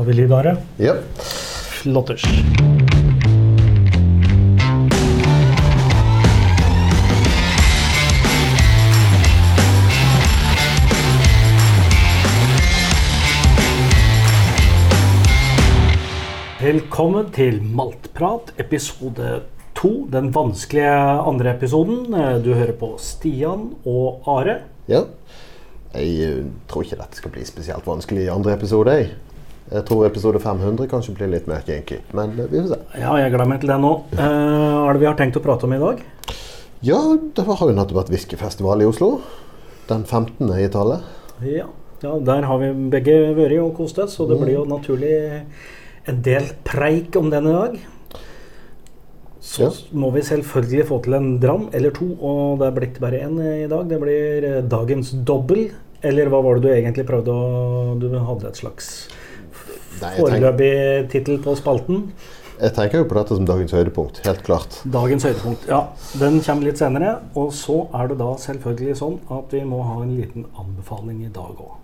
Har vi lyd, Are? Ja. Flotters. Velkommen til Maltprat, episode to. Den vanskelige andre episoden. Du hører på Stian og Are. ja. Jeg eh, tror ikke dette skal bli spesielt vanskelig i andre episode. Jeg, jeg tror episode 500 kanskje blir litt mer kinky, men eh, vi får se. Ja, jeg gleder meg til det nå. Eh, Hva er det vi har tenkt å prate om i dag? Ja, det har jo nettopp vært whiskyfestival i Oslo. Den 15. i tallet. Ja, ja der har vi begge vært og kost oss, så det blir jo naturlig en del preik om den i dag. Så Ja. må vi selvfølgelig få til en dram eller to, og det er blitt bare én i dag. Det blir eh, dagens dobbel. Eller hva var det du egentlig prøvde å Du hadde et slags foreløpig tittel på spalten. jeg tenker jo på dette som dagens høydepunkt, helt klart. Dagens høydepunkt. Ja, den kommer litt senere. Og så er det da selvfølgelig sånn at vi må ha en liten anbefaling i dag òg.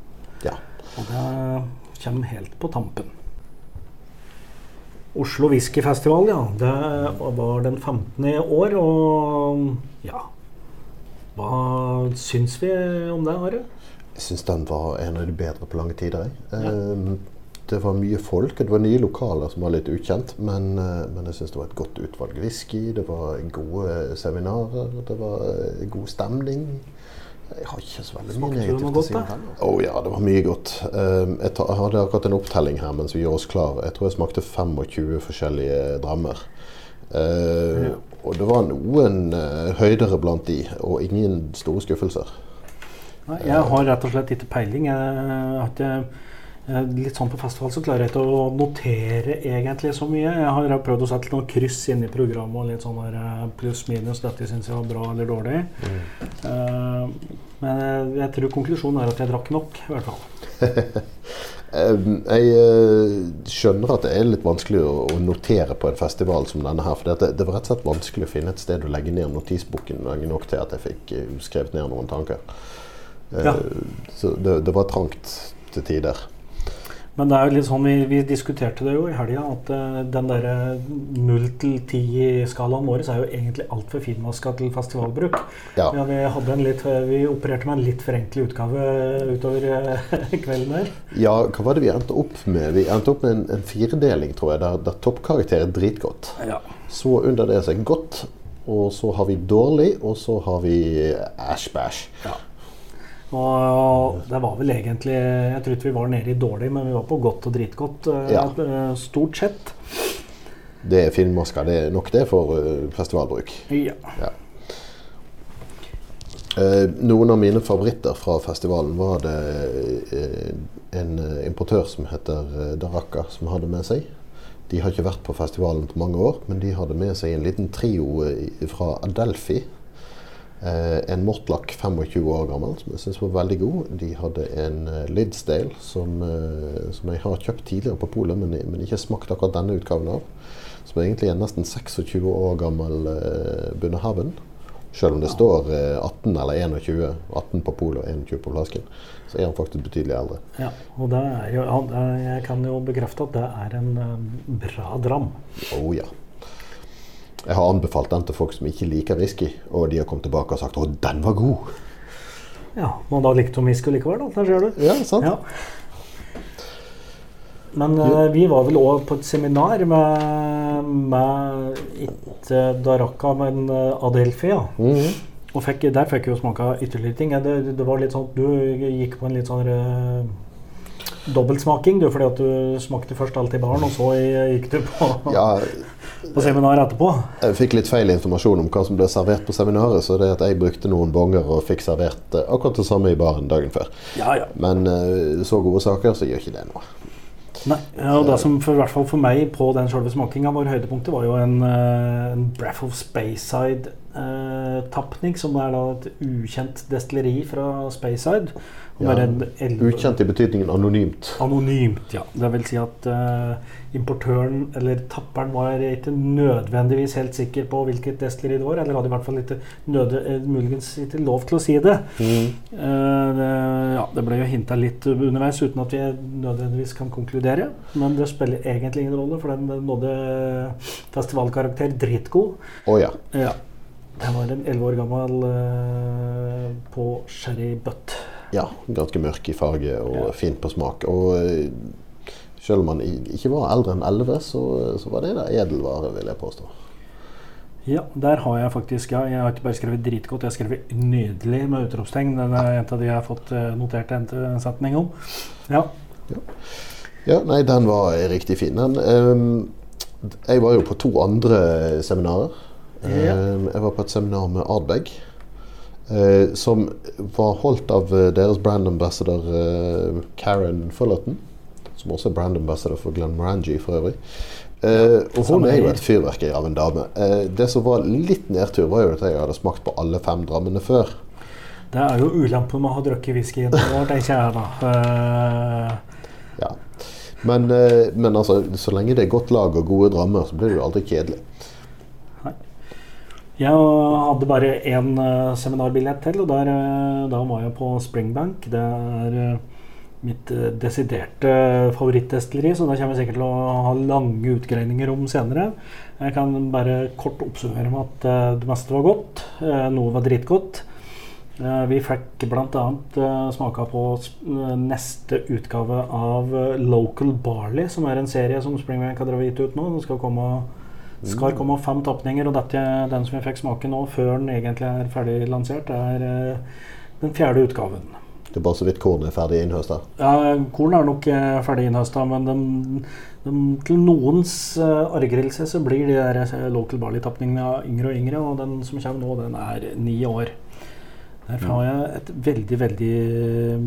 Ja. Og det kommer helt på tampen. Oslo Whiskyfestival, ja. Det var den 15. i år, og ja Hva syns vi om det, Are? Jeg syns den var en av de bedre på lange tider. jeg. Eh, Det var mye folk, det var nye lokaler som var litt ukjent. Men, eh, men jeg syns det var et godt utvalg whisky, det var gode seminarer, det var eh, god stemning. Jeg har ikke så veldig mye negativt å si om den. Å ja, det var mye godt. Eh, Jeg hadde akkurat en opptelling her mens vi gjør oss klar. Jeg tror jeg smakte 25 forskjellige drammer. Eh, Ja. Og det var noen eh, høydere blant de, og ingen store skuffelser. Nei, jeg har rett og slett ikke peiling. Jeg har ikke eh, Litt sånn på festival så klarer jeg ikke å notere egentlig så mye. Jeg har prøvd å sette noen kryss inn i programmet og litt sånn eh, pluss-minus. Dette syns jeg var bra eller dårlig. Eh, Men jeg, jeg tror konklusjonen er at jeg drakk nok, i hvert fall. Eh, Jeg eh, skjønner at det er litt vanskelig å å notere på en festival som denne her. For det, det var rett og slett vanskelig å finne et sted å legge ned notisboken lenge nok til at jeg fikk eh, skrevet ned noen tanker. Eh, Ja. Så det, det var trangt til tider. Men det er jo litt sånn, vi, vi diskuterte det jo i helga, at uh, den derre 0 til 10-skalaen vår er jo egentlig altfor finmaska til festivalbruk. Ja. Ja, vi, litt, vi opererte med en litt forenklet utgave utover eh, kvelden der. ja, hva var det vi endte opp med? Vi endte opp med en, en firedeling, tror jeg, der, der toppkarakter er dritgodt. Ja. Så under det så er godt, og så har vi dårlig, og så har vi æsj-bæsj. ja. Og det var vel egentlig Jeg tror ikke vi var nede i dårlig, men vi var på godt og dritgodt. eh, Ja. eh, Stort sett. Det er finmaska. Det er nok det for eh, festivalbruk. Ja. Ja. Noen av mine favoritter fra festivalen var det en importør som heter Daraka, som hadde med seg. De har ikke vært på festivalen på mange år, men de hadde med seg en liten trio fra Adelphi. Eh, en Mortlach 25 år gammel, som jeg syns var veldig god. De hadde en eh, Lidsdale, som, eh, som jeg har kjøpt tidligere på polet, men, men ikke smakt akkurat denne utgaven av. Som egentlig er nesten 26 år gammel eh, Bundehaven. Selv om det står eh, 18 eller 21, 18 på polet og 21 på flasken, så er han faktisk betydelig eldre. ja. Og det er jo, jeg kan jo bekrefte at det er en bra dram. Oh ja. Jeg har anbefalt den til folk som ikke liker whisky, og de har kommet tilbake og sagt 'Å, den var god'. Ja, Men da likte hun whisky likevel, da. Der ser du. Ja, sant? Ja. Men eh, vi var vel òg på et seminar med, med ikke Daraka, men Adelfi. Ja. Mm -hmm. Og fikk, der fikk vi jo smaka ytterligere ting. Det, det var litt sånn Du gikk på en litt sånn uh, dobbeltsmaking, du, fordi at du smakte først alt i baren, og så gikk du på, Ja, på seminar etterpå. jeg fikk litt feil informasjon om hva som ble servert på seminaret, så det at jeg brukte noen bonger og fikk servert eh, akkurat det samme i baren dagen før. Ja, ja. Men eh, så gode saker, så gjør ikke det noe. Nei, og det som for, i hvert fall for meg på den selve smakinga var høydepunktet, var jo en, eh, en Braff of Speyside eh, Tapnik, som er da et ukjent destilleri fra Speyside. Ja, Ukjent i betydningen anonymt. Anonymt, ja. Det vil si at eh, importøren eller tapperen var ikke nødvendigvis helt sikker på hvilket destilleri det var, eller hadde i hvert fall ikke nød, eh, muligens ikke lov til å si det. Mm. Eh, det, ja, det ble jo hinta litt underveis uten at vi nødvendigvis kan konkludere. Men det spiller egentlig ingen rolle, for den nådde festivalkarakter dritgod. Oh, ja. Ja. Den var en elleve år gammel eh, på sherry butt. ja. Ganske mørk i farge og Ja. fin på smak. Og eh, selv om man ikke var eldre enn 11, så, så var det da edelvare, vil jeg påstå. Ja, der har jeg faktisk ja, Jeg har ikke bare skrevet dritgodt, jeg har skrevet nydelig med utropstegn. Den er en av de jeg har fått eh, notert en, setning om. Ja. Ja, nei, den var riktig fin. Den, Um, jeg var jo på to andre seminarer. Ja. Ehm, jeg var på et seminar med Ardbeg. eh, som var holdt av eh, deres brand ambassador eh, Karen Fullerton. Som også er brand ambassador for Glenn Morangi for øvrig. Og hun er jo et fyrverkeri av en dame. Det som var litt nedtur, var jo at jeg hadde smakt på alle fem drammene før. Det er jo ulempen med å ha drukket whisky i noen år, tenker jeg da. Ja. Men, men altså, så lenge det er godt lag og gode drammer, så blir det jo aldri kjedelig. Jeg hadde bare én uh, seminarbillett til, og der, eh, da var jeg på Springbank. Det er eh, mitt eh, desiderte favorittdestilleri, så det kommer jeg sikkert til å ha lange utgreininger om senere. Jeg kan bare kort oppsummere med at eh, det meste var godt. eh, noe var dritgodt. Eh, vi fikk bl.a. Smaka på eh, neste utgave av eh, Local Barley, som er en serie som Springbank har gitt ut nå. Den skal komme fem tapninger, og dette, den som vi fikk smake nå, før den egentlig er ferdig lansert, er eh, den fjerde utgaven. Det er bare så vidt kornet er ferdig innhøsta. Ja, Korn er nok eh, ferdig innhøsta, men de, de, til noens uh, argrelse så blir de der eh, local barley-tapningene yngre og yngre, og den som kommer nå, den er ni år. Derfor har jeg et veldig, veldig eh,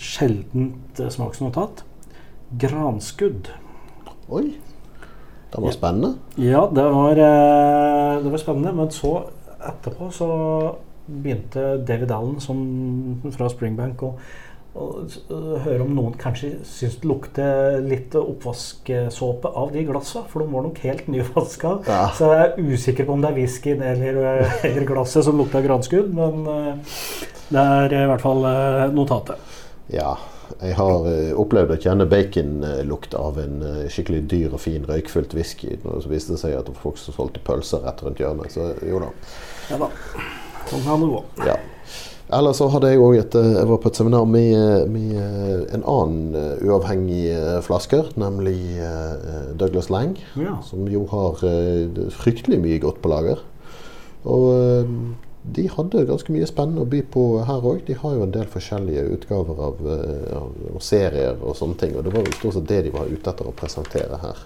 sjeldent eh, smaksnotat. Granskudd. Oi, det var spennende. Ja, det var, eh, det var spennende, men så etterpå så begynte David Allen som, fra Springbank å å å høre om noen kanskje syns det lukter litt oppvasksåpe av de glassa, for de var nok helt nyvaska. Ja. Så jeg er usikker på om det er whiskyen eller, eller glasset som lukter granskudd, men eh, det er i hvert fall eh, notatet. Ja, jeg har eh, opplevd å kjenne baconlukt av en eh, skikkelig dyr og fin røykfylt whisky. Og så viste det seg at det var folk som solgte pølser rett rundt hjørnet. Så jo da. Ja da. Sånn kan det gå. Ja. Eller så hadde jeg òg et eh, Jeg var på et seminar med, med en annen uavhengig flasker, nemlig Douglas Lang. Ja. Som jo har fryktelig mye godt på lager. Og de hadde ganske mye spennende å by på her òg. De har jo en del forskjellige utgaver av, eh, av, av serier og sånne ting. Og det var jo stort sett det de var ute etter å presentere her.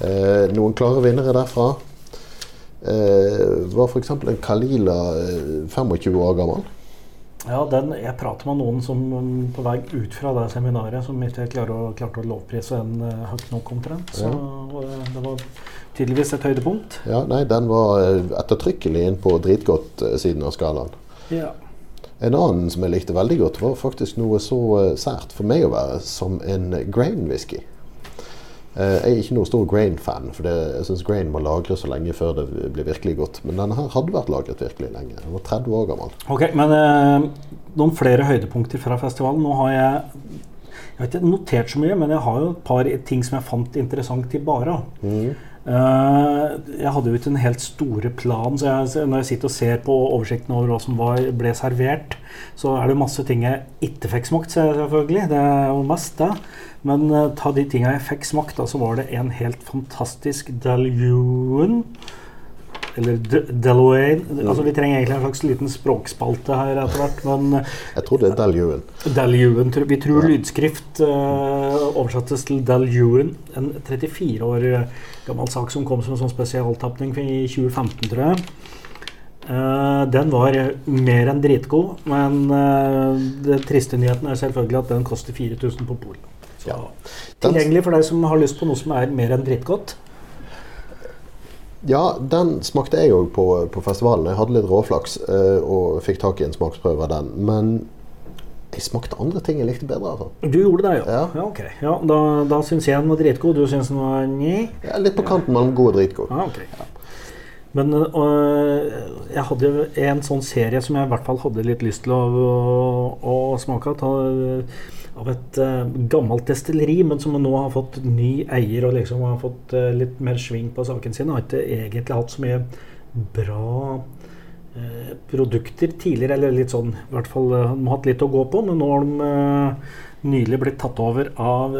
Eh, noen klare vinnere derfra eh, var f.eks. en Kalila eh, 25 år gammel. Ja, den, jeg prater med noen som um, på vei ut fra det seminaret som ikke klarte å, klarte å lovprise en uh, høyt nok omtrent. Så uh, det var tydeligvis et høydepunkt. Ja, nei, den var eh, ettertrykkelig inn på dritgodt-siden av skalaen. Ja. En annen som jeg likte veldig godt, var faktisk noe så eh, sært for meg å være som en grain whisky. Eh, Jeg er ikke noen stor grain-fan, for det, jeg syns grain må lagres så lenge før det blir virkelig godt. Men denne her hadde vært lagret virkelig lenge. Den var 30 år gammel. Ok, men eh, noen flere høydepunkter fra festivalen. Nå har jeg jeg har ikke notert så mye, men jeg har jo et par ting som jeg fant interessant til Bara. Eh, jeg hadde jo ikke en helt store plan, så jeg, når jeg sitter og ser på oversikten over hva som var, ble servert, så er det masse ting jeg ikke fikk smakt, selvfølgelig. Det er jo mest det. Men uh, ta de tinga jeg fikk smakt, da, så var det en helt fantastisk Daljuen. Eller D Deloitte. Altså, vi trenger egentlig en slags liten språkspalte her etter hvert, men Jeg tror det er Daljuen. Daljuen, vi tror Ja. lydskrift uh, oversettes til Daljuen. En 34 år gammel sak som kom som en sånn spesialtapning i 2015, tror jeg. Uh, den var mer enn dritgod, men uh, den triste nyheten er selvfølgelig at den koster 4000 på polet. Så Ja. tilgjengelig for deg som har lyst på noe som er mer enn dritgodt. Ja, den smakte jeg òg på, på festivalen. Jeg hadde litt råflaks uh, og fikk tak i en smaksprøve av den. Men jeg smakte andre ting jeg likte bedre. altså. Du gjorde det, ja? Ja. ja okay. Ja, da da syns jeg den var dritgod. Du syns den var nji? Er litt på kanten mellom god og dritgod. Ja, ok. Men øh, jeg hadde en sånn serie som jeg i hvert fall hadde litt lyst til å, å, å smake av. Av et uh, gammelt destilleri, men som nå har fått ny eier og liksom har fått uh, litt mer sving på saken sin. Har ikke egentlig hatt så mye bra uh, produkter tidligere, eller litt sånn i hvert fall uh, De har hatt litt å gå på, men nå har de nylig blitt tatt over av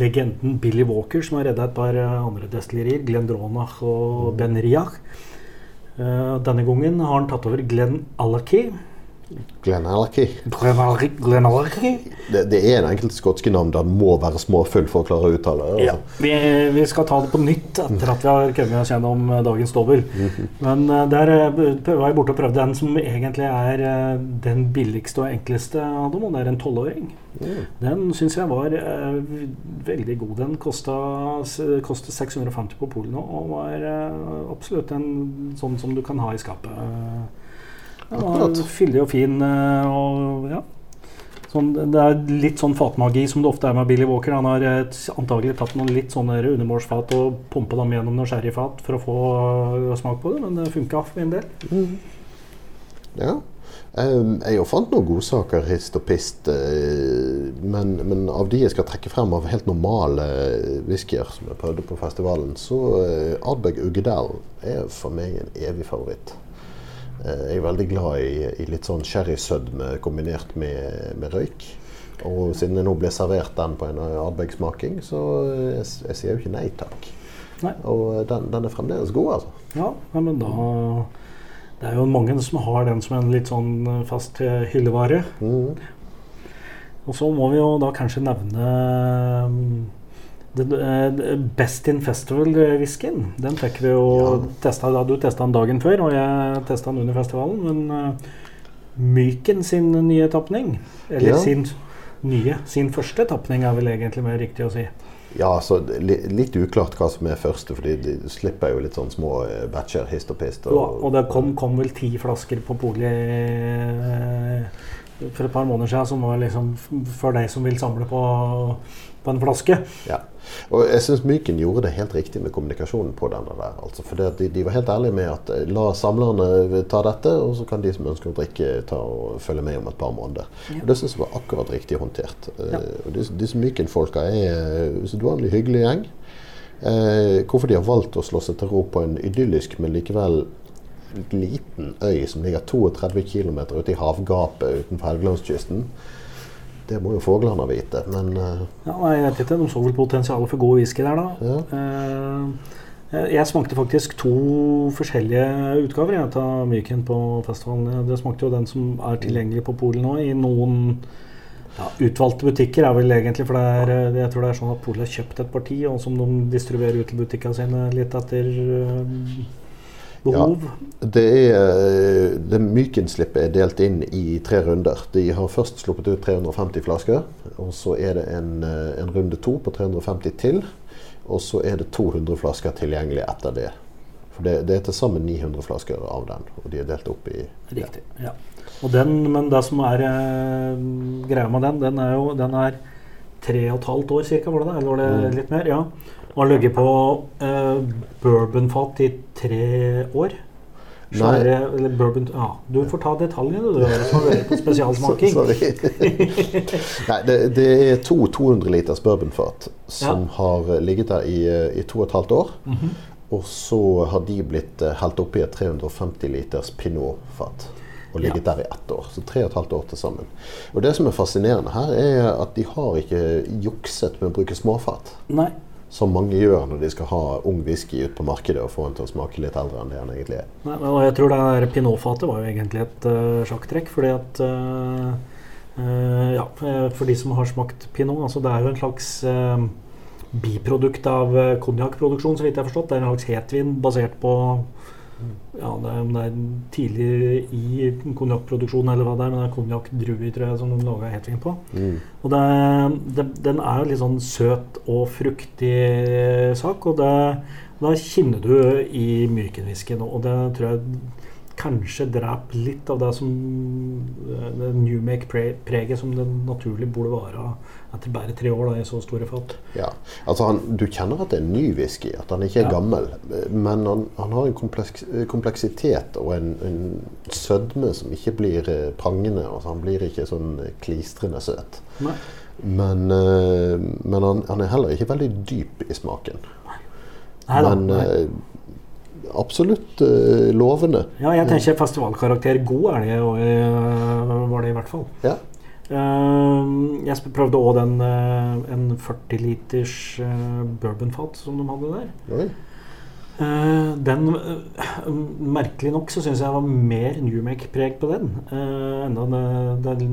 legenden Billy Walker, som har redda et par andre destillerier, Glendronach og Ben Riach. Denne gangen har han tatt over. Glenn Allerkey. Glen Allerkey- Det, det er en enkelt skotske navn der må være småfull for å klare å uttale. det, Ja. Altså. Vi, vi skal ta det på nytt etter at vi har kommet oss gjennom eh, dagens dobbel. Men eh, der eh, var jeg borte og prøvde den som egentlig er den billigste og enkleste av dem, og det er en tolvåring. Mm. Den syns jeg var veldig god. Den kosta, kostet 650 på polet nå, og var absolutt en sånn som du kan ha i skapet. Akkurat. fyldig og fin. eh, og ja. Sånn, det er litt sånn fatmagi som det ofte er med Billy Walker. Han har eh, antagelig tatt noen litt sånne undermålsfat og pumpa dem gjennom noen sherryfat for å få eh, smak på det, men det funka for min del. Ja. Um, jeg fant noen godsaker hist og pist, uh, men, men av de jeg skal trekke frem av helt normale whiskyer som jeg prøvde på festivalen, så uh, Ardbeg Uggedal er for meg en evig favoritt. Eh, jeg er veldig glad i, i litt sånn sherrysødme kombinert med, med røyk. Og siden jeg nå ble servert den på en Ardbeg-smaking, så eh, jeg, jeg sier jo ikke nei takk. Nei. Og den, den er fremdeles god, altså. Ja, men da Det er jo mange som har den som en litt sånn eh, fast eh, hyllevare. Mm. Og så må vi jo da kanskje nevne mm, eh, Best in Festival-whiskyen. Den fikk vi jo Ja. testa du testa den dagen før, og jeg testa den under festivalen. Men eh, Myken sin nye tapning, eller Ja. sin nye, sin første tapning er vel egentlig mer riktig å si. Ja, så litt uklart hva som er første, fordi de slipper jo litt sånn små eh, batcher hist og pist. Og, og det kom, kom vel ti flasker på polet eh, for et par måneder siden, som var liksom for deg som vil samle på, på en flaske. Ja. Og jeg syns Myken gjorde det helt riktig med kommunikasjonen på denne der. Altså, for de, de var helt ærlige med at eh, la samlerne ta dette, og så kan de som ønsker å drikke, ta og følge med om et par måneder. Ja. Og Det syns jeg var akkurat riktig håndtert. Eh, Ja. og disse, disse Myken-folka er usedvanlig hyggelig gjeng. Eh, hvorfor de har valgt å slå seg til ro på en idyllisk, men likevel liten øy som ligger 32 km ute i havgapet utenfor Helgelandskysten, det må jo fuglene vite. Men uh, Ja, nei, jeg vet ikke, De så vel potensialet for god whisky der, da. Ja. Uh, jeg- smakte faktisk to forskjellige utgaver jeg, av Myken på festivalen. Det smakte jo den som er tilgjengelig på Polen nå, i noen ja, utvalgte butikker. er vel egentlig, for det er, eh, Jeg tror det er sånn at Polet har kjøpt et parti, og som de distribuerer ut til butikkene sine litt etter eh, behov. Det er, eh, det Myken-slippet er delt inn i tre runder. De har først sluppet ut 350 flasker. og Så er det en, eh, en runde to på 350 til. Og så er det 200 flasker tilgjengelig etter det. For det, det er til sammen 900 flasker av den. Og de er delt opp i Riktig. ja. Og den, men det som er eh, greia med den, den er jo den er tre og et halvt år ca., var det det? Eller var det Mm. litt mer? Ja. Og har ligget på eh, bourbonfat i tre år. Svære, eller bourbon, ja. Du får ta detaljene, du, som har vært på spesialsmaking. Nei, det, det er to 200 liters bourbonfat som har ligget der i, i to og et halvt år. Mhm. Og så har de blitt eh, helt oppi et 350 liters pinotfat. Og ligget der i ett år. Så tre og et halvt år til sammen. Og det som er fascinerende her, er at de har ikke jukset med å bruke småfat. Nei. Som mange gjør når de skal ha ung whisky ut på markedet og få den til å smake litt eldre enn det den egentlig er. Nei, men- jeg tror det der pinotfatet var jo egentlig et uh, sjakktrekk. Fordi at uh, uh, Ja, for de som har smakt pinot, altså det er jo en slags biprodukt av konjakkproduksjon, så vidt jeg har forstått. Det er en slags hetvin basert på ja, det er, om det er tidlig i konjakkproduksjonen eller hva det er, men det er konjakkdruer tror jeg, som de laga hetvin på. Mm. Og det, det, den er litt sånn søt og fruktig sak, og det, da kjenner du i mykenwhiskyen. Og det tror jeg kanskje dreper litt av det som det New Make-preget som det naturlig burde være etter bare tre år da, i så store fat. Ja, altså han, Du kjenner at det er ny whisky, at han ikke er Ja. gammel. Men han, han har en kompleks, kompleksitet og en, en sødme som ikke blir eh, prangende. Altså han blir ikke sånn eh, klistrende søt. Nei. Men, eh, men han, han er heller ikke veldig dyp i smaken. Nei da, men nei. eh, absolutt eh, lovende. Ja, jeg tenker festivalkarakter god er det, eh, var det i hvert fall. Ja. Eh, jeg prøvde òg den eh, en 40 liters uh, bourbonfat som de hadde der. Oi. Eh, den eh, Merkelig nok så syns jeg var mer Newmake-preg på den. Enda det, det,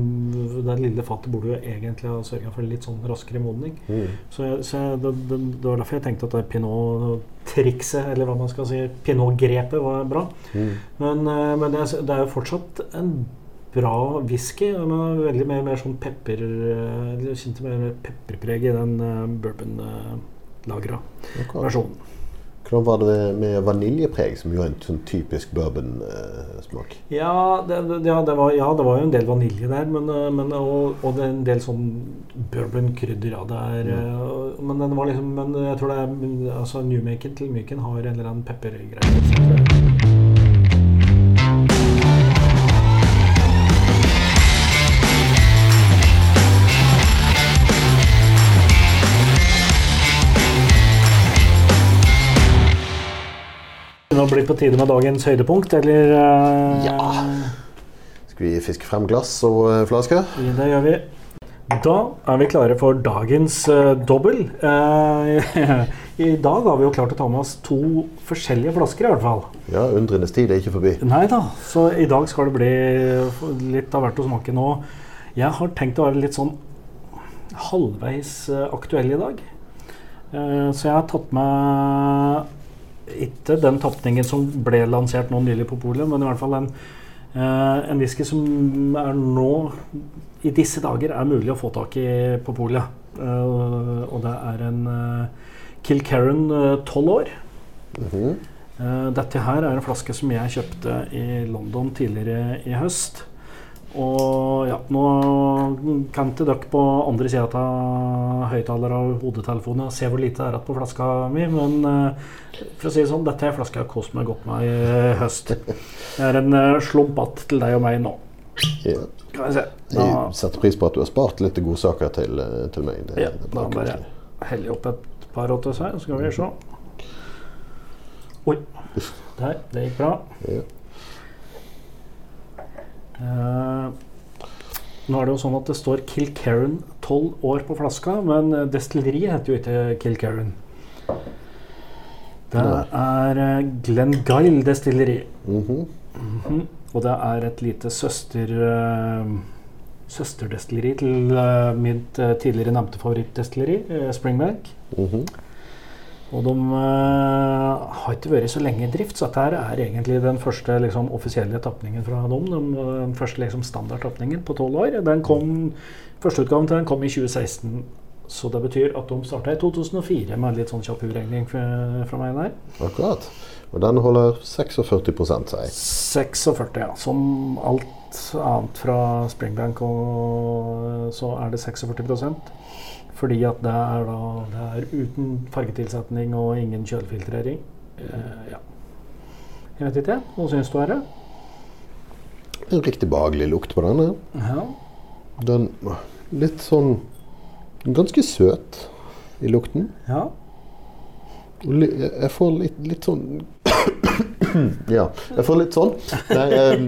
det lille fatet burde jo egentlig ha sørga for litt sånn raskere modning. Mm. Så, jeg, så jeg, det, det, var derfor jeg tenkte at det pinot-trikset, eller hva man skal si, pinot-grepet, var bra. Mm. Men, eh, men det, er, det er jo fortsatt en bra whisky. Men veldig mer, mer sånn pepper eh, Jeg kjente mer, mer pepperpreg i den uh, bourbon-lagra versjonen. Hvordan var det med vaniljepreg, som jo er en sånn typisk bourbon-smak? Ja det, det- ja, det var, ja, det var jo en del vanilje der, men, eh, men, og, og det er en del sånn bourbon-krydder. Ja, der. er, eh, men den var liksom Men jeg tror det er altså Newmaken til Myken har en eller annen peppergreie. Nå blir det på tide med dagens høydepunkt, eller Uh... Ja. Skal vi fiske frem glass og flaske? flasker? Det gjør vi. Da er vi klare for dagens uh, dobbel. Uh, I dag har vi jo klart å ta med oss to forskjellige flasker, i hvert fall. Ja, undrenes tid er ikke forbi. Nei da, så i dag skal det bli litt av hvert å smake nå. Jeg har tenkt å være litt sånn halvveis eh, aktuell i dag. Eh, så jeg har tatt med ikke den tapningen som ble lansert nå nylig på polet, men i hvert fall en, eh, en whisky som er nå i disse dager er mulig å få tak i på polet. Eh, og det er en uh, Kilkerran tolv år. Mhm. Eh, dette her er en flaske som jeg kjøpte i London tidligere i høst. Og ja, nå kan ikke dere på andre sida av høyttalere og hodetelefonen se hvor lite det er igjen på flaska mi, men eh, for å si det sånn, dette er flaska jeg har kost meg godt med i høst. Det er en uh, slump igjen til deg og meg nå. Ja. Jeg setter pris på at du har spart litt godsaker til, eh, til meg. Det, ja, det da må bare koselig. heller opp et par åtte seg, så skal vi se. Oi. Der. Det gikk bra. Ja. Eh, nå er det jo sånn at det står Kilkerran 12 år på flaska, men eh, destilleriet heter jo ikke Kilkerran. Det er Glenn Glengyle destilleri. Mhm. Mhm. Og det er et lite søster... uh, søsterdestilleri til uh, mitt eh, tidligere nevnte favorittdestilleri, uh, Springbank. Mhm. Og de uh, har ikke vært så lenge i drift, så dette er egentlig den første liksom, offisielle tapningen fra dem. Den, den første liksom, standardtapningen på tolv år. Den kom, Førsteutgaven til den kom i 2016. Så det betyr at de starta i 2004 med litt sånn kjapp uregning fra, meg der. Akkurat. Og den holder 46 seg. jeg. 46, ja. Som alt annet fra Springbank, og så er det 46 Fordi at det er, da, det er uten fargetilsetning og ingen kjølefiltrering. Eh, ja. Jeg vet ikke, hva syns du, er det? En riktig behagelig lukt på denne. Ja. Den litt sånn Ganske søt i lukten. ja. Jeg får litt, litt sånn Ja, jeg får litt sånn. Nei, um,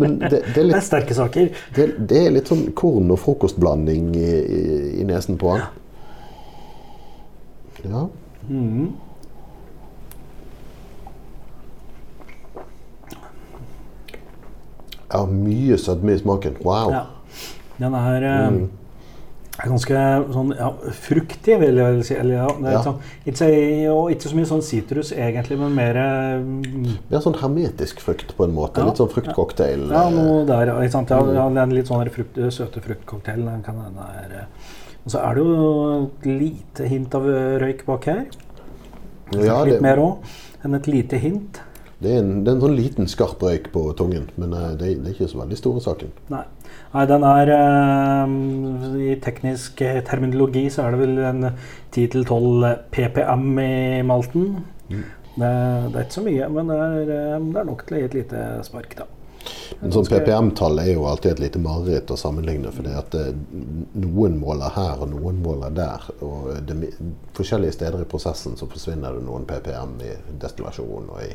men det, det, er Det er sterke saker. det, det er litt sånn korn- og frokostblanding i, i, i nesen på han. Ja. Mm. Jeg har mye sødme i smaken. Wow. Ja. Den er eh, Mm. er ganske sånn ja, fruktig, vil jeg vel si. Eller, ja, det er Ja. Sånn, ikke, og ikke så mye sånn sitrus egentlig, men mer mm, Mer sånn hermetisk frukt på en måte. Ja. Litt sånn fruktcocktail. Ja, eh, noe der, ikke sant? Ja, Mm. den litt sånn frukt, søte fruktcocktail. den kan er, eh, Og så er det jo et lite hint av røyk bak her. ja, litt det, mer òg enn et lite hint. det, er en, det er en sånn liten skarp røyk på tungen, men eh, det, det er ikke så veldig store saken. Nei. Nei, den er eh, I teknisk terminologi så er det vel en 10-12 PPM i malten. Mm. Det, det er ikke så mye, men det er, eh, det er nok til å gi et lite spark, da. En sånn PPM-tall er jo alltid et lite mareritt å sammenligne. For det at noen måler her og noen måler der. Og det, forskjellige steder i prosessen så forsvinner det noen PPM i destillasjon og i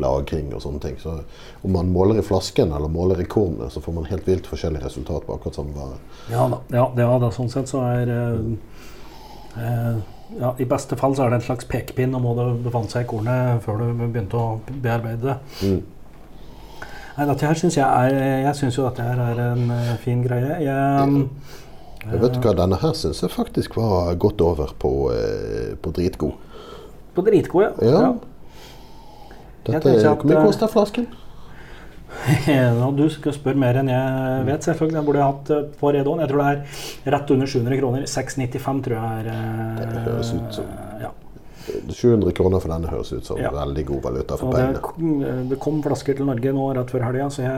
lagring og sånne ting. Så om man måler i flasken eller måler i kornet, så får man helt vilt forskjellig resultat på akkurat samme vare. Ja da, ja, det, ja, da sånn sett så er eh, eh, ja, I beste fall så er det en slags pekepinn, om hvor det befant seg i kornet før du begynte å bearbeide det. Mm. Dette her synes jeg er Jeg syns jo dette her er en eh, fin greie. Jeg, Jeg vet du hva, Denne her syns jeg faktisk var godt over på, eh, på dritgod. på dritgod, ja. Ja. ja. Dette, hvor mye eh, koster flasken? Ja, du skal spørre mer enn jeg vet, selvfølgelig. Jeg burde hatt eh, på Redon. Jeg tror det er rett under 700 kroner. 695 tror jeg er eh, Det høres ut som-. 700 kroner for denne høres ut som Ja. veldig god valuta for det, pengene. kom- det kom flasker til Norge nå rett før helga, så jeg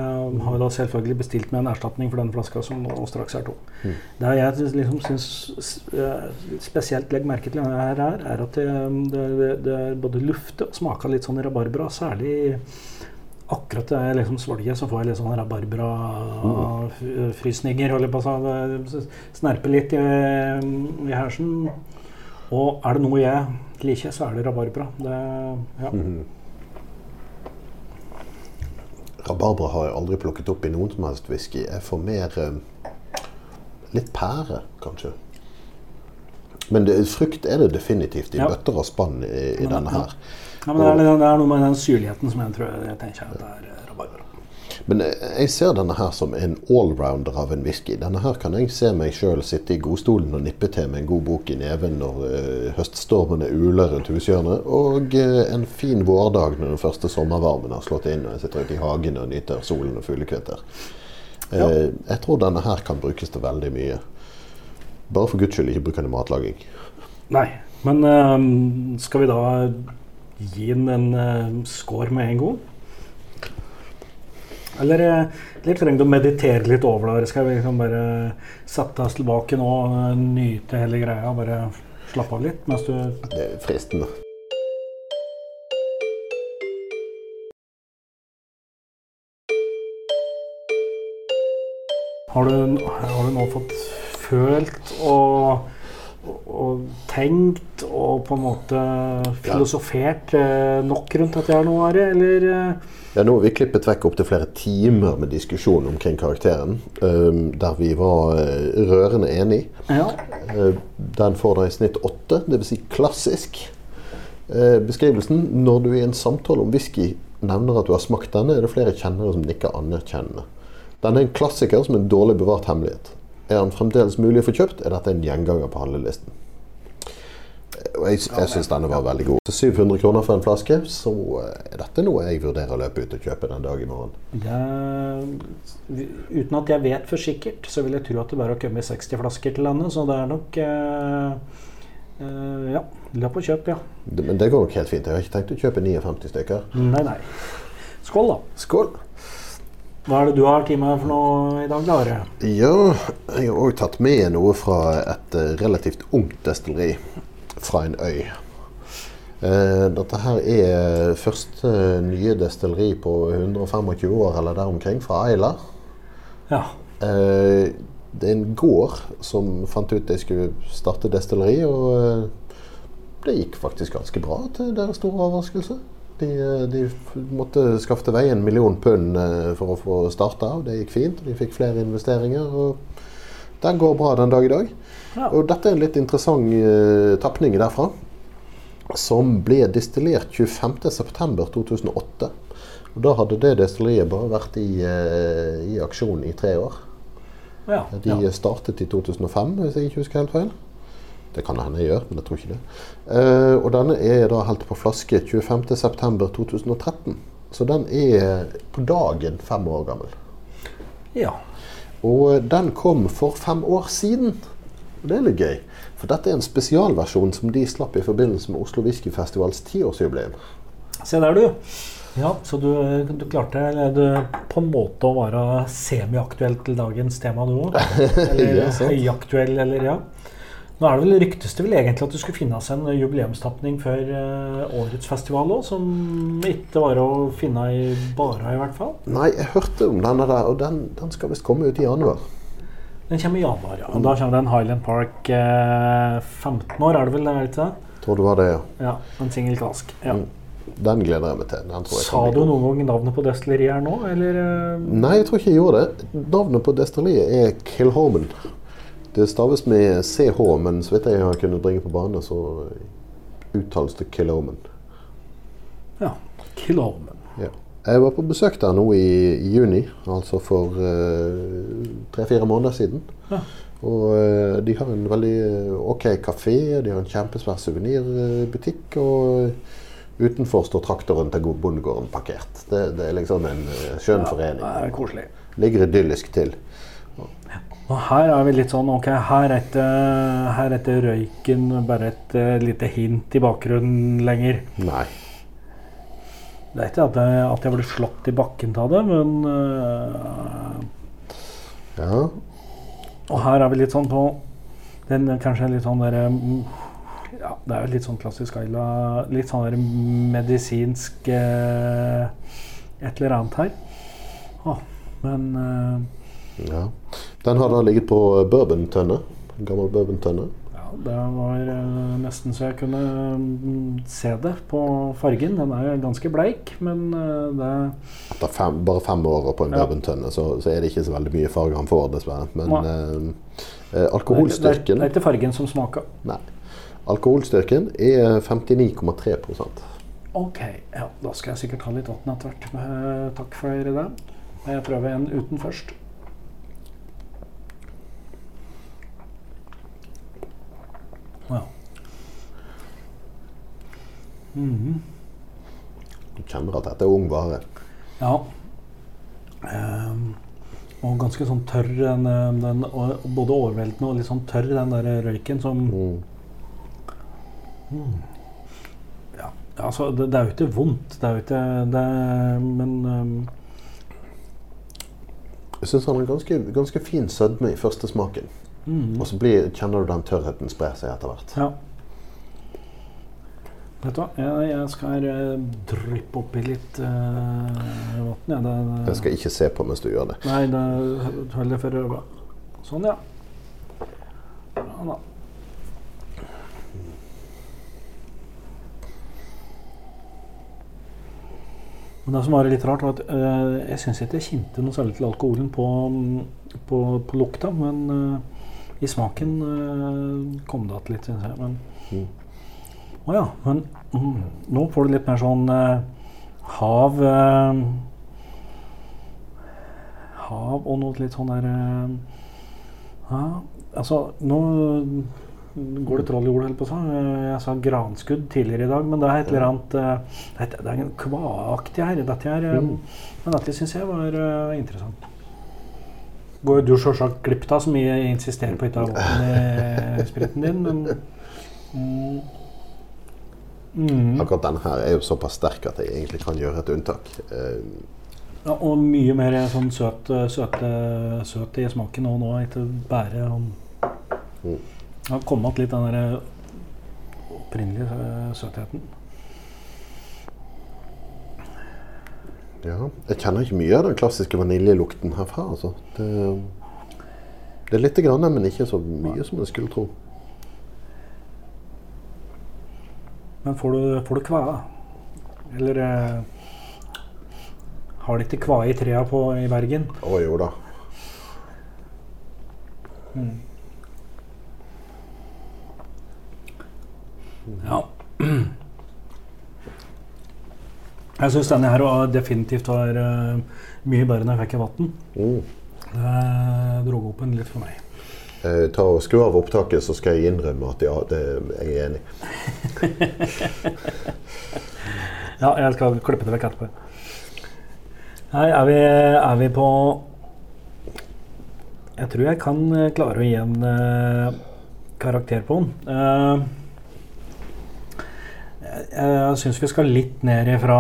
har da selvfølgelig bestilt meg en erstatning for denne flaska som nå straks er tom. Mm. Det jeg liksom syns eh, spesielt legger merke til her, er er at det, det, det er både lufter og smaker litt sånn rabarbra. Særlig akkurat da jeg liksom svelger, så får jeg litt sånn rabarbra-frysninger. si. Det Snerper litt i, i hersen. Og er det noe jeg liker, så er det rabarbra. Det, ja. Mhm. Rabarbra har jeg aldri plukket opp i noen som helst whisky. Jeg får mer eh, litt pære, kanskje. Men det, frukt er det definitivt i Ja. bøtter og spann i, i Men, denne ja. her. Ja, men det, er, det er noe med den syrligheten som jeg tror jeg tenker at det er eh, rabarbra. Men jeg, jeg ser denne her som en allrounder av en whisky. Denne her kan jeg se meg sjøl sitte i godstolen og nippe til med en god bok i neven når uh, høststormene uler rundt hushjørnet, og uh, en fin vårdag når den første sommervarmen har slått inn og jeg sitter ute i hagen og nyter solen og fuglekvitter. Uh, Ja. Jeg tror denne her kan brukes til veldig mye. Bare for guds skyld ikke bruk den i matlaging. Nei, men eh, skal vi da gi den en uh, score med en gang? Eller, eh, eller trenger du å meditere litt over det? Skal vi liksom bare sette oss tilbake nå og eh, nyte hele greia og bare slappe av litt mens du Det er fristende. Har du, har du nå fått følt og, og, tenkt og på en måte filosofert ja. nok rundt dette noe nå, det, Eller eh, Ja, nå har vi klippet vekk opptil flere timer med diskusjon omkring karakteren, eh, der vi var eh, rørende enige. Ja. Eh, Den får da i snitt åtte, dvs. Si klassisk. Eh, Beskrivelsen når du i en samtale om whisky nevner at du har smakt denne, er det flere kjennere som nikker anerkjennende. Den er en klassiker som en dårlig bevart hemmelighet. Er den fremdeles mulig å få kjøpt, er dette en gjenganger på handlelisten. Og jeg, jeg syns denne var veldig god. Så 700 kroner for en flaske, så eh, er dette noe jeg vurderer å løpe ut og kjøpe den dag i morgen. Det, uten at jeg vet for sikkert, så vil jeg tro at det bare har kommet 60 flasker til landet. Så det er nok eh, eh, Ja, løp og kjøp, ja. Det, men det går nok helt fint. Jeg har ikke tenkt å kjøpe 59 stykker. Nei, nei. Skål, da. Skål! Hva er det du har til meg for noe i dag, Are? Ja, jeg har òg tatt med noe fra et eh, relativt ungt destilleri fra en øy. Eh, Dette her er første nye destilleri på 125 år eller der omkring, fra Eila. Ja. Eh, Det er en gård som fant ut de skulle starte destilleri, og det gikk faktisk ganske bra til deres store overraskelse. De, eh, de måtte skaffe til vei en million pund eh, for å få starta, og det gikk fint. De fikk flere investeringer, og den går bra den dag i dag. Ja. Og dette er en litt interessant uh, tapning derfra, som ble distillert 25.9.2008. Og da hadde det destilleriet bare vært i, uh, i aksjon i tre år. Ja, De ja. startet i 2005, hvis jeg ikke husker helt feil. Det kan hende jeg gjør, men jeg tror ikke det. Eh, og denne er da helt på flaske 25.9.2013. Så den er på dagen fem år gammel. ja. Og den kom for fem år siden. Og det er litt gøy. For dette er en spesialversjon som de slapp i forbindelse med Oslo Whiskyfestivals tiårsjubileum. Se der, du. Ja, Så du, du klarte eller du, på en måte å være semiaktuell til dagens tema, du òg? Eller Ja, høyaktuell, eller ja. Nå er det vel ryktes det vel egentlig at det skulle finnes en jubileumstapning før eh, årets festival òg, som ikke var å finne i Bara, i hvert fall. Nei, jeg hørte om denne der, og den, den skal visst komme ut i januar. Den kommer i januar, ja. Og da kommer den Highland Park eh, 15 år, er det vel? Er det ikke det? Tror du var det, ja. Ja, en singel kask. Ja. Den gleder jeg meg til. Den tror jeg Sa du noen gang navnet på destilleriet her nå, eller? eh? Nei, jeg tror ikke jeg gjorde det. Navnet på destilleriet er Kilhoman. Det staves med CH, men så vidt jeg har kunnet bringe på bane, så uttales det Kilhoman. Ja. Kilholmen. Ja. Jeg var på besøk der nå i, juni, altså for eh, tre-fire måneder siden. Ja. Og uh, de har en veldig eh, ok kafé, de har en kjempesvær suvenirbutikk, og utenfor står traktoren til bondegården parkert. Det, det er liksom en skjønn ja, forening. Det er koselig. Ligger idyllisk til. Og her er vi litt sånn Ok, her er ikke, her er ikke røyken bare et uh, lite hint i bakgrunnen lenger. Nei. Det er ikke at jeg, at jeg ble slått i bakken av det, men uh, Ja. Og her er vi litt sånn på den kanskje litt sånn derre mm, Ja, det er jo litt sånn klassisk Ayla. Litt sånn der medisinsk uh, et eller annet her. Å, men eh, ja. Den har da ligget på bourbon-tønne. Gammel bourbon-tønne. ja, det var eh, nesten så jeg kunne mm, se det på fargen. Den er ganske bleik, men eh, det Etter fem, bare fem år på en Ja. bourbon-tønne, så, så er det ikke så veldig mye farge han får, dessverre. Men eh, eh, det, alkoholstyrken det er ikke fargen som smaker. Nei. Alkoholstyrken er 59,3% Ok, ja, da skal jeg sikkert ha litt vann etter hvert. Eh, takk for det. Jeg prøver en uten først. Ja. Mhm. Du kjenner at dette er ung vare. Ja. Um, og ganske sånn tørr, den, eh, den, både overveldende og litt sånn tørr, den der røyken som Mm. Ja, altså, det, det er jo ikke vondt, det er jo ikke det, Men um, Jeg syns han har ganske, ganske fin sødme i første smaken. Mm. Og så blir, kjenner du den tørrheten spre seg etter hvert. Ja. Vet du hva, jeg, jeg skal uh, dryppe oppi litt uh, vann. Ja, det, Jeg skal ikke se på mens du gjør det. Nei, det holder for øya. Sånn, ja. Bra, da. Men det som var litt rart, var at uh, jeg syns ikke jeg kjente noe særlig til alkoholen på, på, på lukta, men eh, i smaken uh, kom det igjen litt, syns jeg. Men Mm. Å ja. Men mm, nå får du litt mer sånn uh, hav uh, Hav og noe litt sånn der Ja, altså Nå går det troll i ordet, holdt på å si. Jeg sa granskudd tidligere i dag, men det er et eller annet Det er, en kvaaktig her. Dette her, Mm. Men dette syns jeg var interessant. Går du sjølsagt glipp av så mye jeg insisterer på ikke å ha våpen i spriten din, men mm, mm. Akkurat denne her er jo såpass sterk at jeg egentlig kan gjøre et unntak. Uh, Ja, og mye mer sånn søt, søte, søt i smaken òg nå, ikke bare sånn Mm. Det har kommet litt den der opprinnelige søtheten. Ja. Jeg kjenner ikke mye av den klassiske vaniljelukten herfra. Altså. Det, det er lite grann, men ikke så mye som en skulle tro. Men får du, får du kvae? Eller eh, har de ikke kvae i trea på, i Bergen? Å jo da. Ja. Jeg syns denne her var definitivt var uh, mye bedre enn jeg fikk i vann. Mm. Det dro opp en litt for meg. Eh, ta og Skru av opptaket, så skal jeg innrømme at ja, det, jeg er enig. Ja, jeg skal klippe det vekk etterpå. Nei, er vi, er vi på Jeg tror jeg kan klare å gi en eh, karakter på den. Eh, jeg syns vi skal litt ned ifra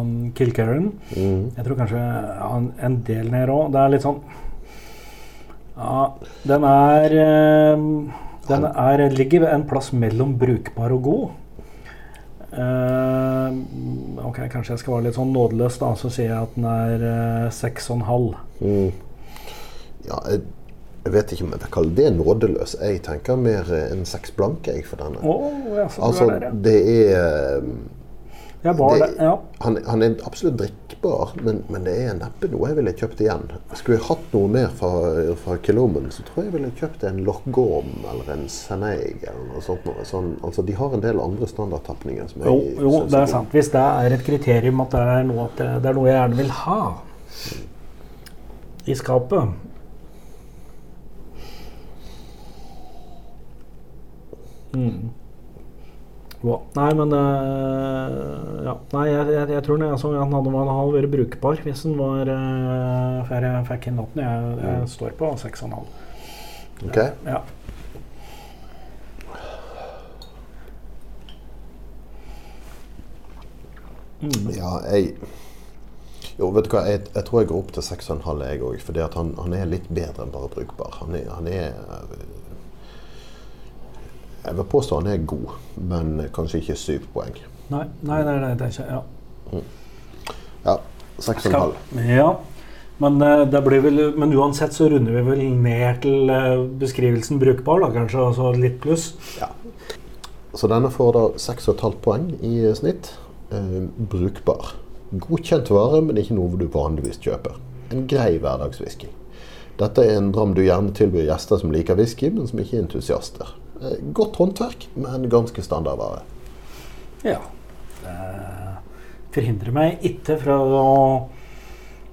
um, Kilkerran. Mm. Jeg tror kanskje en, en del ned òg. Det er litt sånn Ja, den er eh, Den er, ligger en plass mellom brukbar og god. Uh, ok, kanskje jeg skal være litt sånn nådeløs, da. Så sier jeg at den er eh, seks og en halv. Mm. Ja, jeg, jeg vet ikke om jeg vil kalle det nådeløs. Jeg tenker mer eh, en seks blanke jeg for denne. Oh, ja, Altså, er der, ja. det er det- det, ja. han, han er absolutt drikkbar, men, men det er neppe noe jeg ville kjøpt igjen. Skulle jeg hatt noe mer fra, fra Kilomen, så tror jeg jeg ville kjøpt en Loch eller en Seneig eller noe sånt. Noe. Sånn, altså, de har en del andre standardtapninger som jeg Jo, jo, det er sant. Hvis det er et kriterium at det er noe, det er noe jeg gjerne vil ha i skapet mm. Wow. Nei, men uh, ja. Nei, jeg, jeg, jeg tror det, altså, han hadde, han hadde vært brukbar hvis han var uh, før jeg fikk inn natten. Jeg, jeg står på 6,5. Ok? Ja. Mm. Ja, jeg Jo, vet du hva, jeg, jeg tror jeg går opp til 6,5 jeg òg. For han, han er litt bedre enn bare brukbar. Han er, han er Jeg vil påstå han er god, men kanskje ikke syv poeng. Nei, nei, nei, nei, det er ikke Ja. Ja, 6,5. Ja, men, eh, det blir vel, men uansett så runder vi vel ned til eh, beskrivelsen brukbar, da, kanskje, altså litt pluss. Ja. Så denne får da 6,5 poeng i snitt. Eh, brukbar. Godkjent vare, men ikke noe du vanligvis kjøper. En grei hverdagswhisky. Dette er en dram du gjerne tilbyr gjester som liker whisky, men som ikke er entusiaster. Eh, godt håndverk, men ganske standardvare. Ja. Det forhindrer meg ikke fra å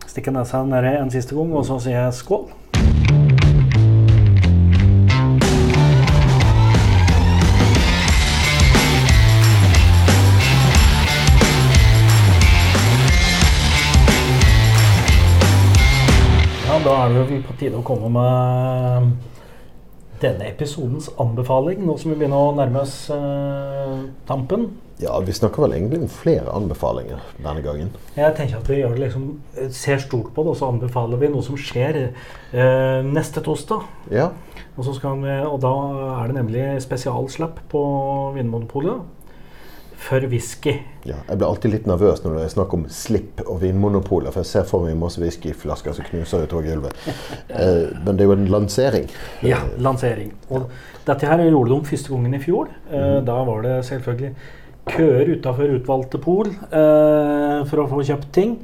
stikke nesa nedi en siste gang, og så sier jeg skål. Da er det vel på tide å komme med denne episodens anbefaling, nå som vi begynner å nærme oss eh, tampen. Ja, vi snakker vel egentlig om flere anbefalinger denne gangen. Jeg tenker at vi gjør det liksom, eh, ser stort på det, og så anbefaler vi noe som skjer eh, neste torsdag. Ja, Og, så skal vi, og da er det nemlig spesialslapp på Vinmonopolet for whisky. ja. Jeg blir alltid litt nervøs når det er snakk om slipp og vinmonopoler, for jeg ser for meg masse whiskyflasker som knuser utover gulvet. Eh, men det er jo en lansering. Ja, lansering. Og dette her gjorde de første gangen i fjor. Eh, Da var det selvfølgelig køer utafor utvalgte pol eh, for å få kjøpt ting.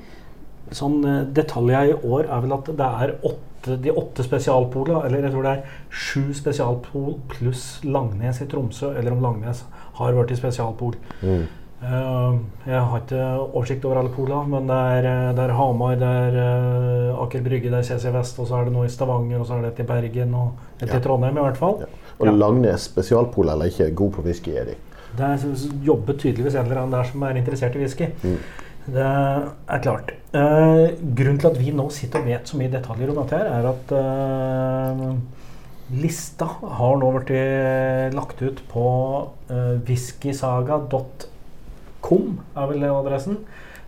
Sånn eh, detaljer i år er vel at det er åtte, de åtte spesialpolene, eller jeg tror det er sju spesialpol pluss Langnes i Tromsø, eller om Langnes har vært i spesialpol. Mm. Eh, jeg har ikke oversikt over alle polene, men det er, eh, det er Hamar, det er eh, Aker Brygge, det er CC Vest, og så er det noe i Stavanger, og så er det et i Bergen, og et Ja. i Trondheim i hvert fall. Ja. Og Ja. Langnes spesialpol eller ikke, god på whisky er de. Det er, jobber tydeligvis en eller annen der som er interessert i whisky. Mm. Det er klart. Eh, grunnen til at vi nå sitter og vet så mye detaljer om dette, her, er at eh, lista har nå blitt lagt ut på uh, whiskysaga.com, er vel adressen.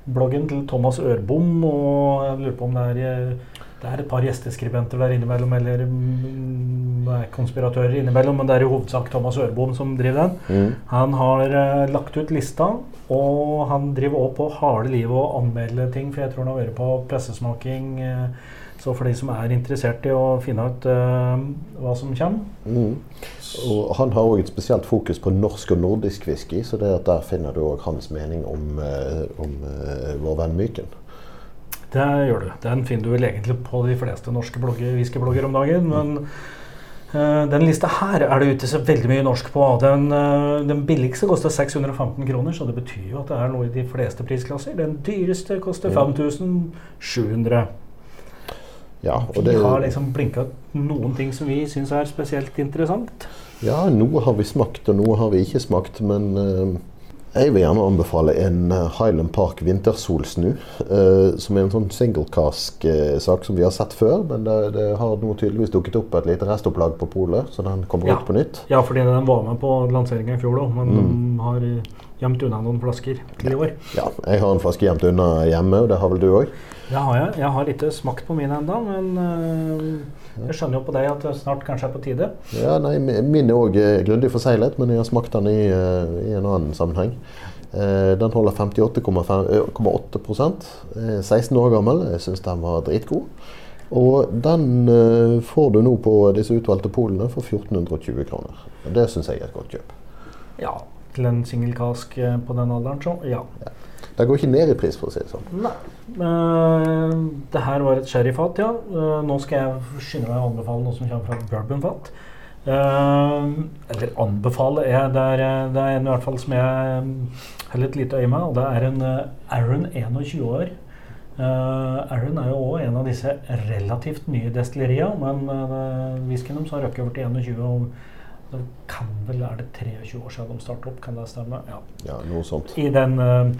Bloggen til Thomas Ørbom, og jeg lurer på om det er eh, det er et par gjesteskribenter der innimellom, eller mm, er konspiratører innimellom, men det er i hovedsak Thomas Ørbom som driver den. Mm. Han har uh, lagt ut lista, og han driver også på harde livet og anmelder ting, for jeg tror han har vært på pressesmaking. eh, så for de som er interessert i å finne ut uh, hva som kommer Mm. Og han har òg et spesielt fokus på norsk og nordisk whisky, så det at der finner du òg hans mening om, uh, om uh, vår venn Myken. Det gjør du. Den finner du vel egentlig på de fleste norske whiskyblogger om dagen. Men Uh, den lista her er det ute så veldig mye norsk på. Den, uh, den billigste koster 615 kroner, så det betyr jo at det er noe i de fleste prisklasser. Den dyreste koster Ja. 5700. Ja, og Vi det, har liksom blinka noen ting som vi syns er spesielt interessant. ja, noe har vi smakt, og noe har vi ikke smakt. Men eh, jeg vil gjerne anbefale en eh, Highland Park vintersolsnu. eh, som er en sånn single cask-sak som vi har sett før. Men det, det har nå tydeligvis dukket opp et lite restopplag på polet, så den kommer Ja. ut på nytt. Ja, fordi den var med på lanseringa i fjor òg, men de har gjemt unna noen flasker i år. Ja, jeg har en flaske gjemt unna hjemme, og det har vel du òg? Det har jeg. Jeg har ikke smakt på min ennå, men øh, jeg skjønner jo på deg at det snart kanskje er på tide. Ja, nei, min er òg grundig forseglet, men jeg har smakt den i, eh, i en annen sammenheng. Eh, Den holder 58,8 eh, 16 år gammel. Jeg syns den var dritgod. Og den eh, får du nå på disse utvalgte polene for 1420 kroner. Og Det syns jeg er et godt kjøp. Ja, til en singelkask på den alderen, så ja. Den går ikke ned i pris, for å si det sånn. Nei. Uh, det her var et sherryfat, ja. Uh, nå skal jeg skynde meg å anbefale noe som kommer fra bourbonfat. Uh, eller anbefale er det, er det er en i hvert fall som jeg har litt lite øye med, og det er en Arron 21 år. Arron er jo òg en av disse relativt nye destilleriene, men uh, whiskyen deres har røkket over til 21. og det kan vel er det 23 år siden de startet opp, kan det stemme? Ja Ja, noe sånt. i den, eh,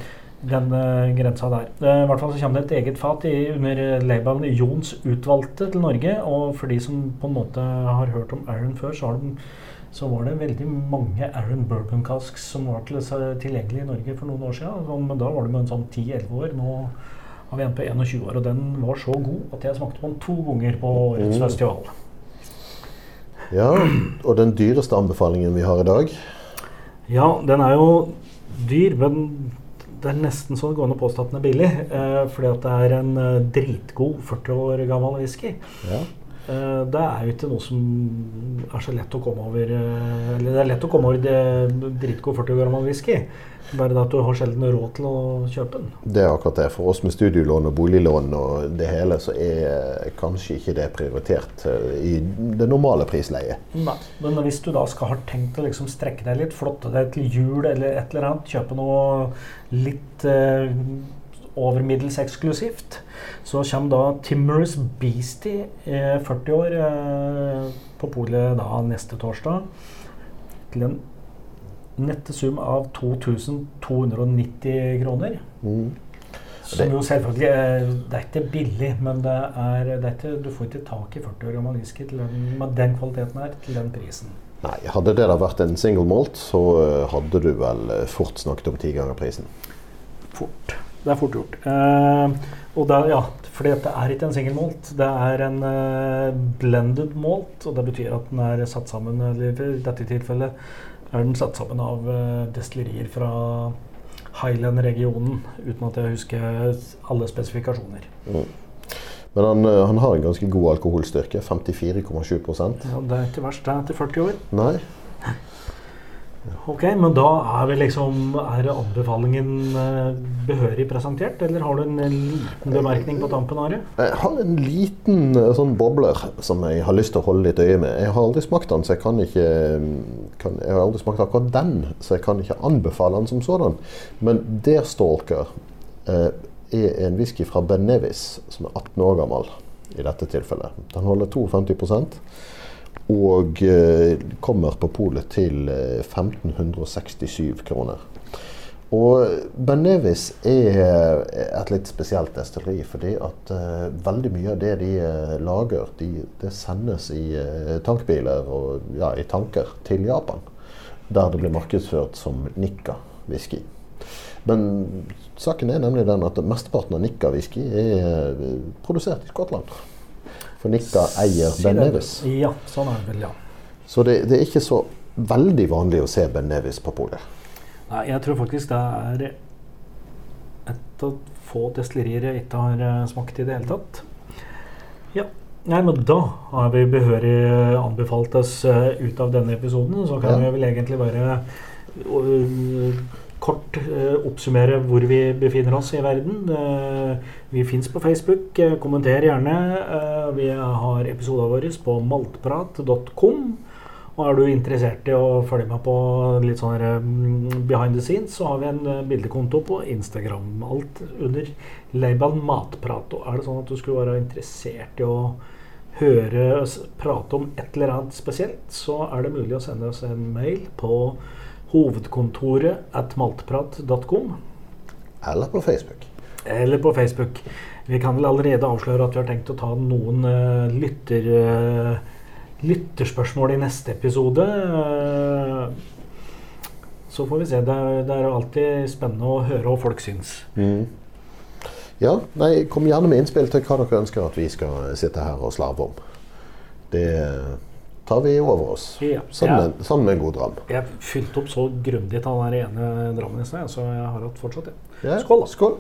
den eh, grensa der. Eh, I hvert fall så kommer det et eget fat i, under eh, labelen Jons utvalgte til Norge. Og for de som på en måte har hørt om Aaron før, så, har de, så var det veldig mange Aaron bourbon casks som var til, tilgjengelig i Norge for noen år siden. Så, men da var det med en sånn 10-11 år. Nå har vi en på 21 år, og den var så god at jeg smakte på den to ganger på årets Mm. festival. Ja, og den dyreste anbefalingen vi har i dag Ja, den er jo dyr, men det er nesten så det går påstå at den er billig. Eh, fordi at det er en eh, dritgod 40 år gammel whisky. ja. Eh, det er jo ikke noe som er så lett å komme over eh, Eller det er lett å komme over det dritgod 40 gram whisky. Bare det at du har sjelden råd til å kjøpe den. Det er akkurat det. For oss med studielån og boliglån og det hele, så er kanskje ikke det prioritert eh, i det normale prisleiet. Nei. Men hvis du da skal ha tenkt å liksom strekke deg litt, flotte deg til jul eller et eller annet, kjøpe noe litt eh, over middels eksklusivt, så kommer da Timorous Beastie, eh, 40 år, eh, på polet da neste torsdag til en nette sum av 2290 kroner. Mm. Som jo selvfølgelig er, Det er ikke billig, men det er, det er ikke, du får ikke tak i 40 år gammel whisky med den kvaliteten her til den prisen. Nei, hadde det da vært en single malt, så eh, hadde du vel eh, fort snakket om ti ganger prisen. Fort. Det er fort gjort. Uh, og det, ja, fordi det er ikke en single malt. Det er en uh, blended malt, og det betyr at den er satt sammen eller i dette tilfellet er den satt sammen av uh, destillerier fra Highland-regionen, uten at jeg husker alle spesifikasjoner. Mm. Men han, han har en ganske god alkoholstyrke. 54,7 Ja, det er ikke verst, det etter 40 år. Nei. Ok, men da er liksom Er anbefalingen eh, behørig presentert, eller har du en liten bemerkning på tampen, Are? Jeg har en liten eh, sånn bobler som jeg har lyst til å holde litt øye med. Jeg har aldri smakt den, så jeg kan ikke kan, Jeg har aldri smakt akkurat den, så jeg kan ikke anbefale den som sådan. Men Deerstalker eh, er en whisky fra Ben Nevis som er 18 år gammel i dette tilfellet. Den holder 52 og eh, kommer på polet til eh, 1567 kroner. Og Ben Nevis er et litt spesielt destilleri, fordi at uh, veldig mye av det de eh, lager, de, det sendes i uh, tankbiler og ja, i tanker til Japan. Der det blir markedsført som Nikka-whisky. Men saken er nemlig den at mesteparten av Nikka-whisky er eh, produsert i Skottland. For Nikta eier Ben. Nevis. Ja, sånn er det vel, ja. Så det, det er ikke så veldig vanlig å se Ben Nevis på polet. Nei, jeg tror faktisk det er et av få destillerier jeg ikke har eh, smakt i det hele tatt. Ja. Nei, men da har vi behørig eh, anbefalt oss eh, ut av denne episoden. Så kan Ja. vi vel egentlig bare kort øh, oppsummere hvor vi befinner oss i verden. Eh, vi fins på Facebook. eh, Kommenter gjerne. Eh, vi har episodene våre på maltprat.com. Og er du interessert i å følge med på litt sånn mm, behind the scenes, så har vi en eh, bildekonto på Instagram. Alt under label matprat. Og er det sånn at du skulle være interessert i å høre oss prate om et eller annet spesielt, så er det mulig å sende oss en mail på hovedkontoret at maltprat.com. Eller på Facebook. Eller på Facebook. Vi kan vel allerede avsløre at vi har tenkt å ta noen uh, lytter, uh, lytterspørsmål i neste episode. Uh, så får vi se. Det er, det er alltid spennende å høre hva folk syns. Mm. Ja, nei, Kom gjerne med innspill til hva dere ønsker at vi skal sitte her og slarve om. Det tar vi over oss. Ja. Sammen, med, sammen med en god dram. Jeg fylte opp så grundig av den ene drammen i sted, så jeg har hatt fortsatt, ja. Ja, Skål, da. Skål.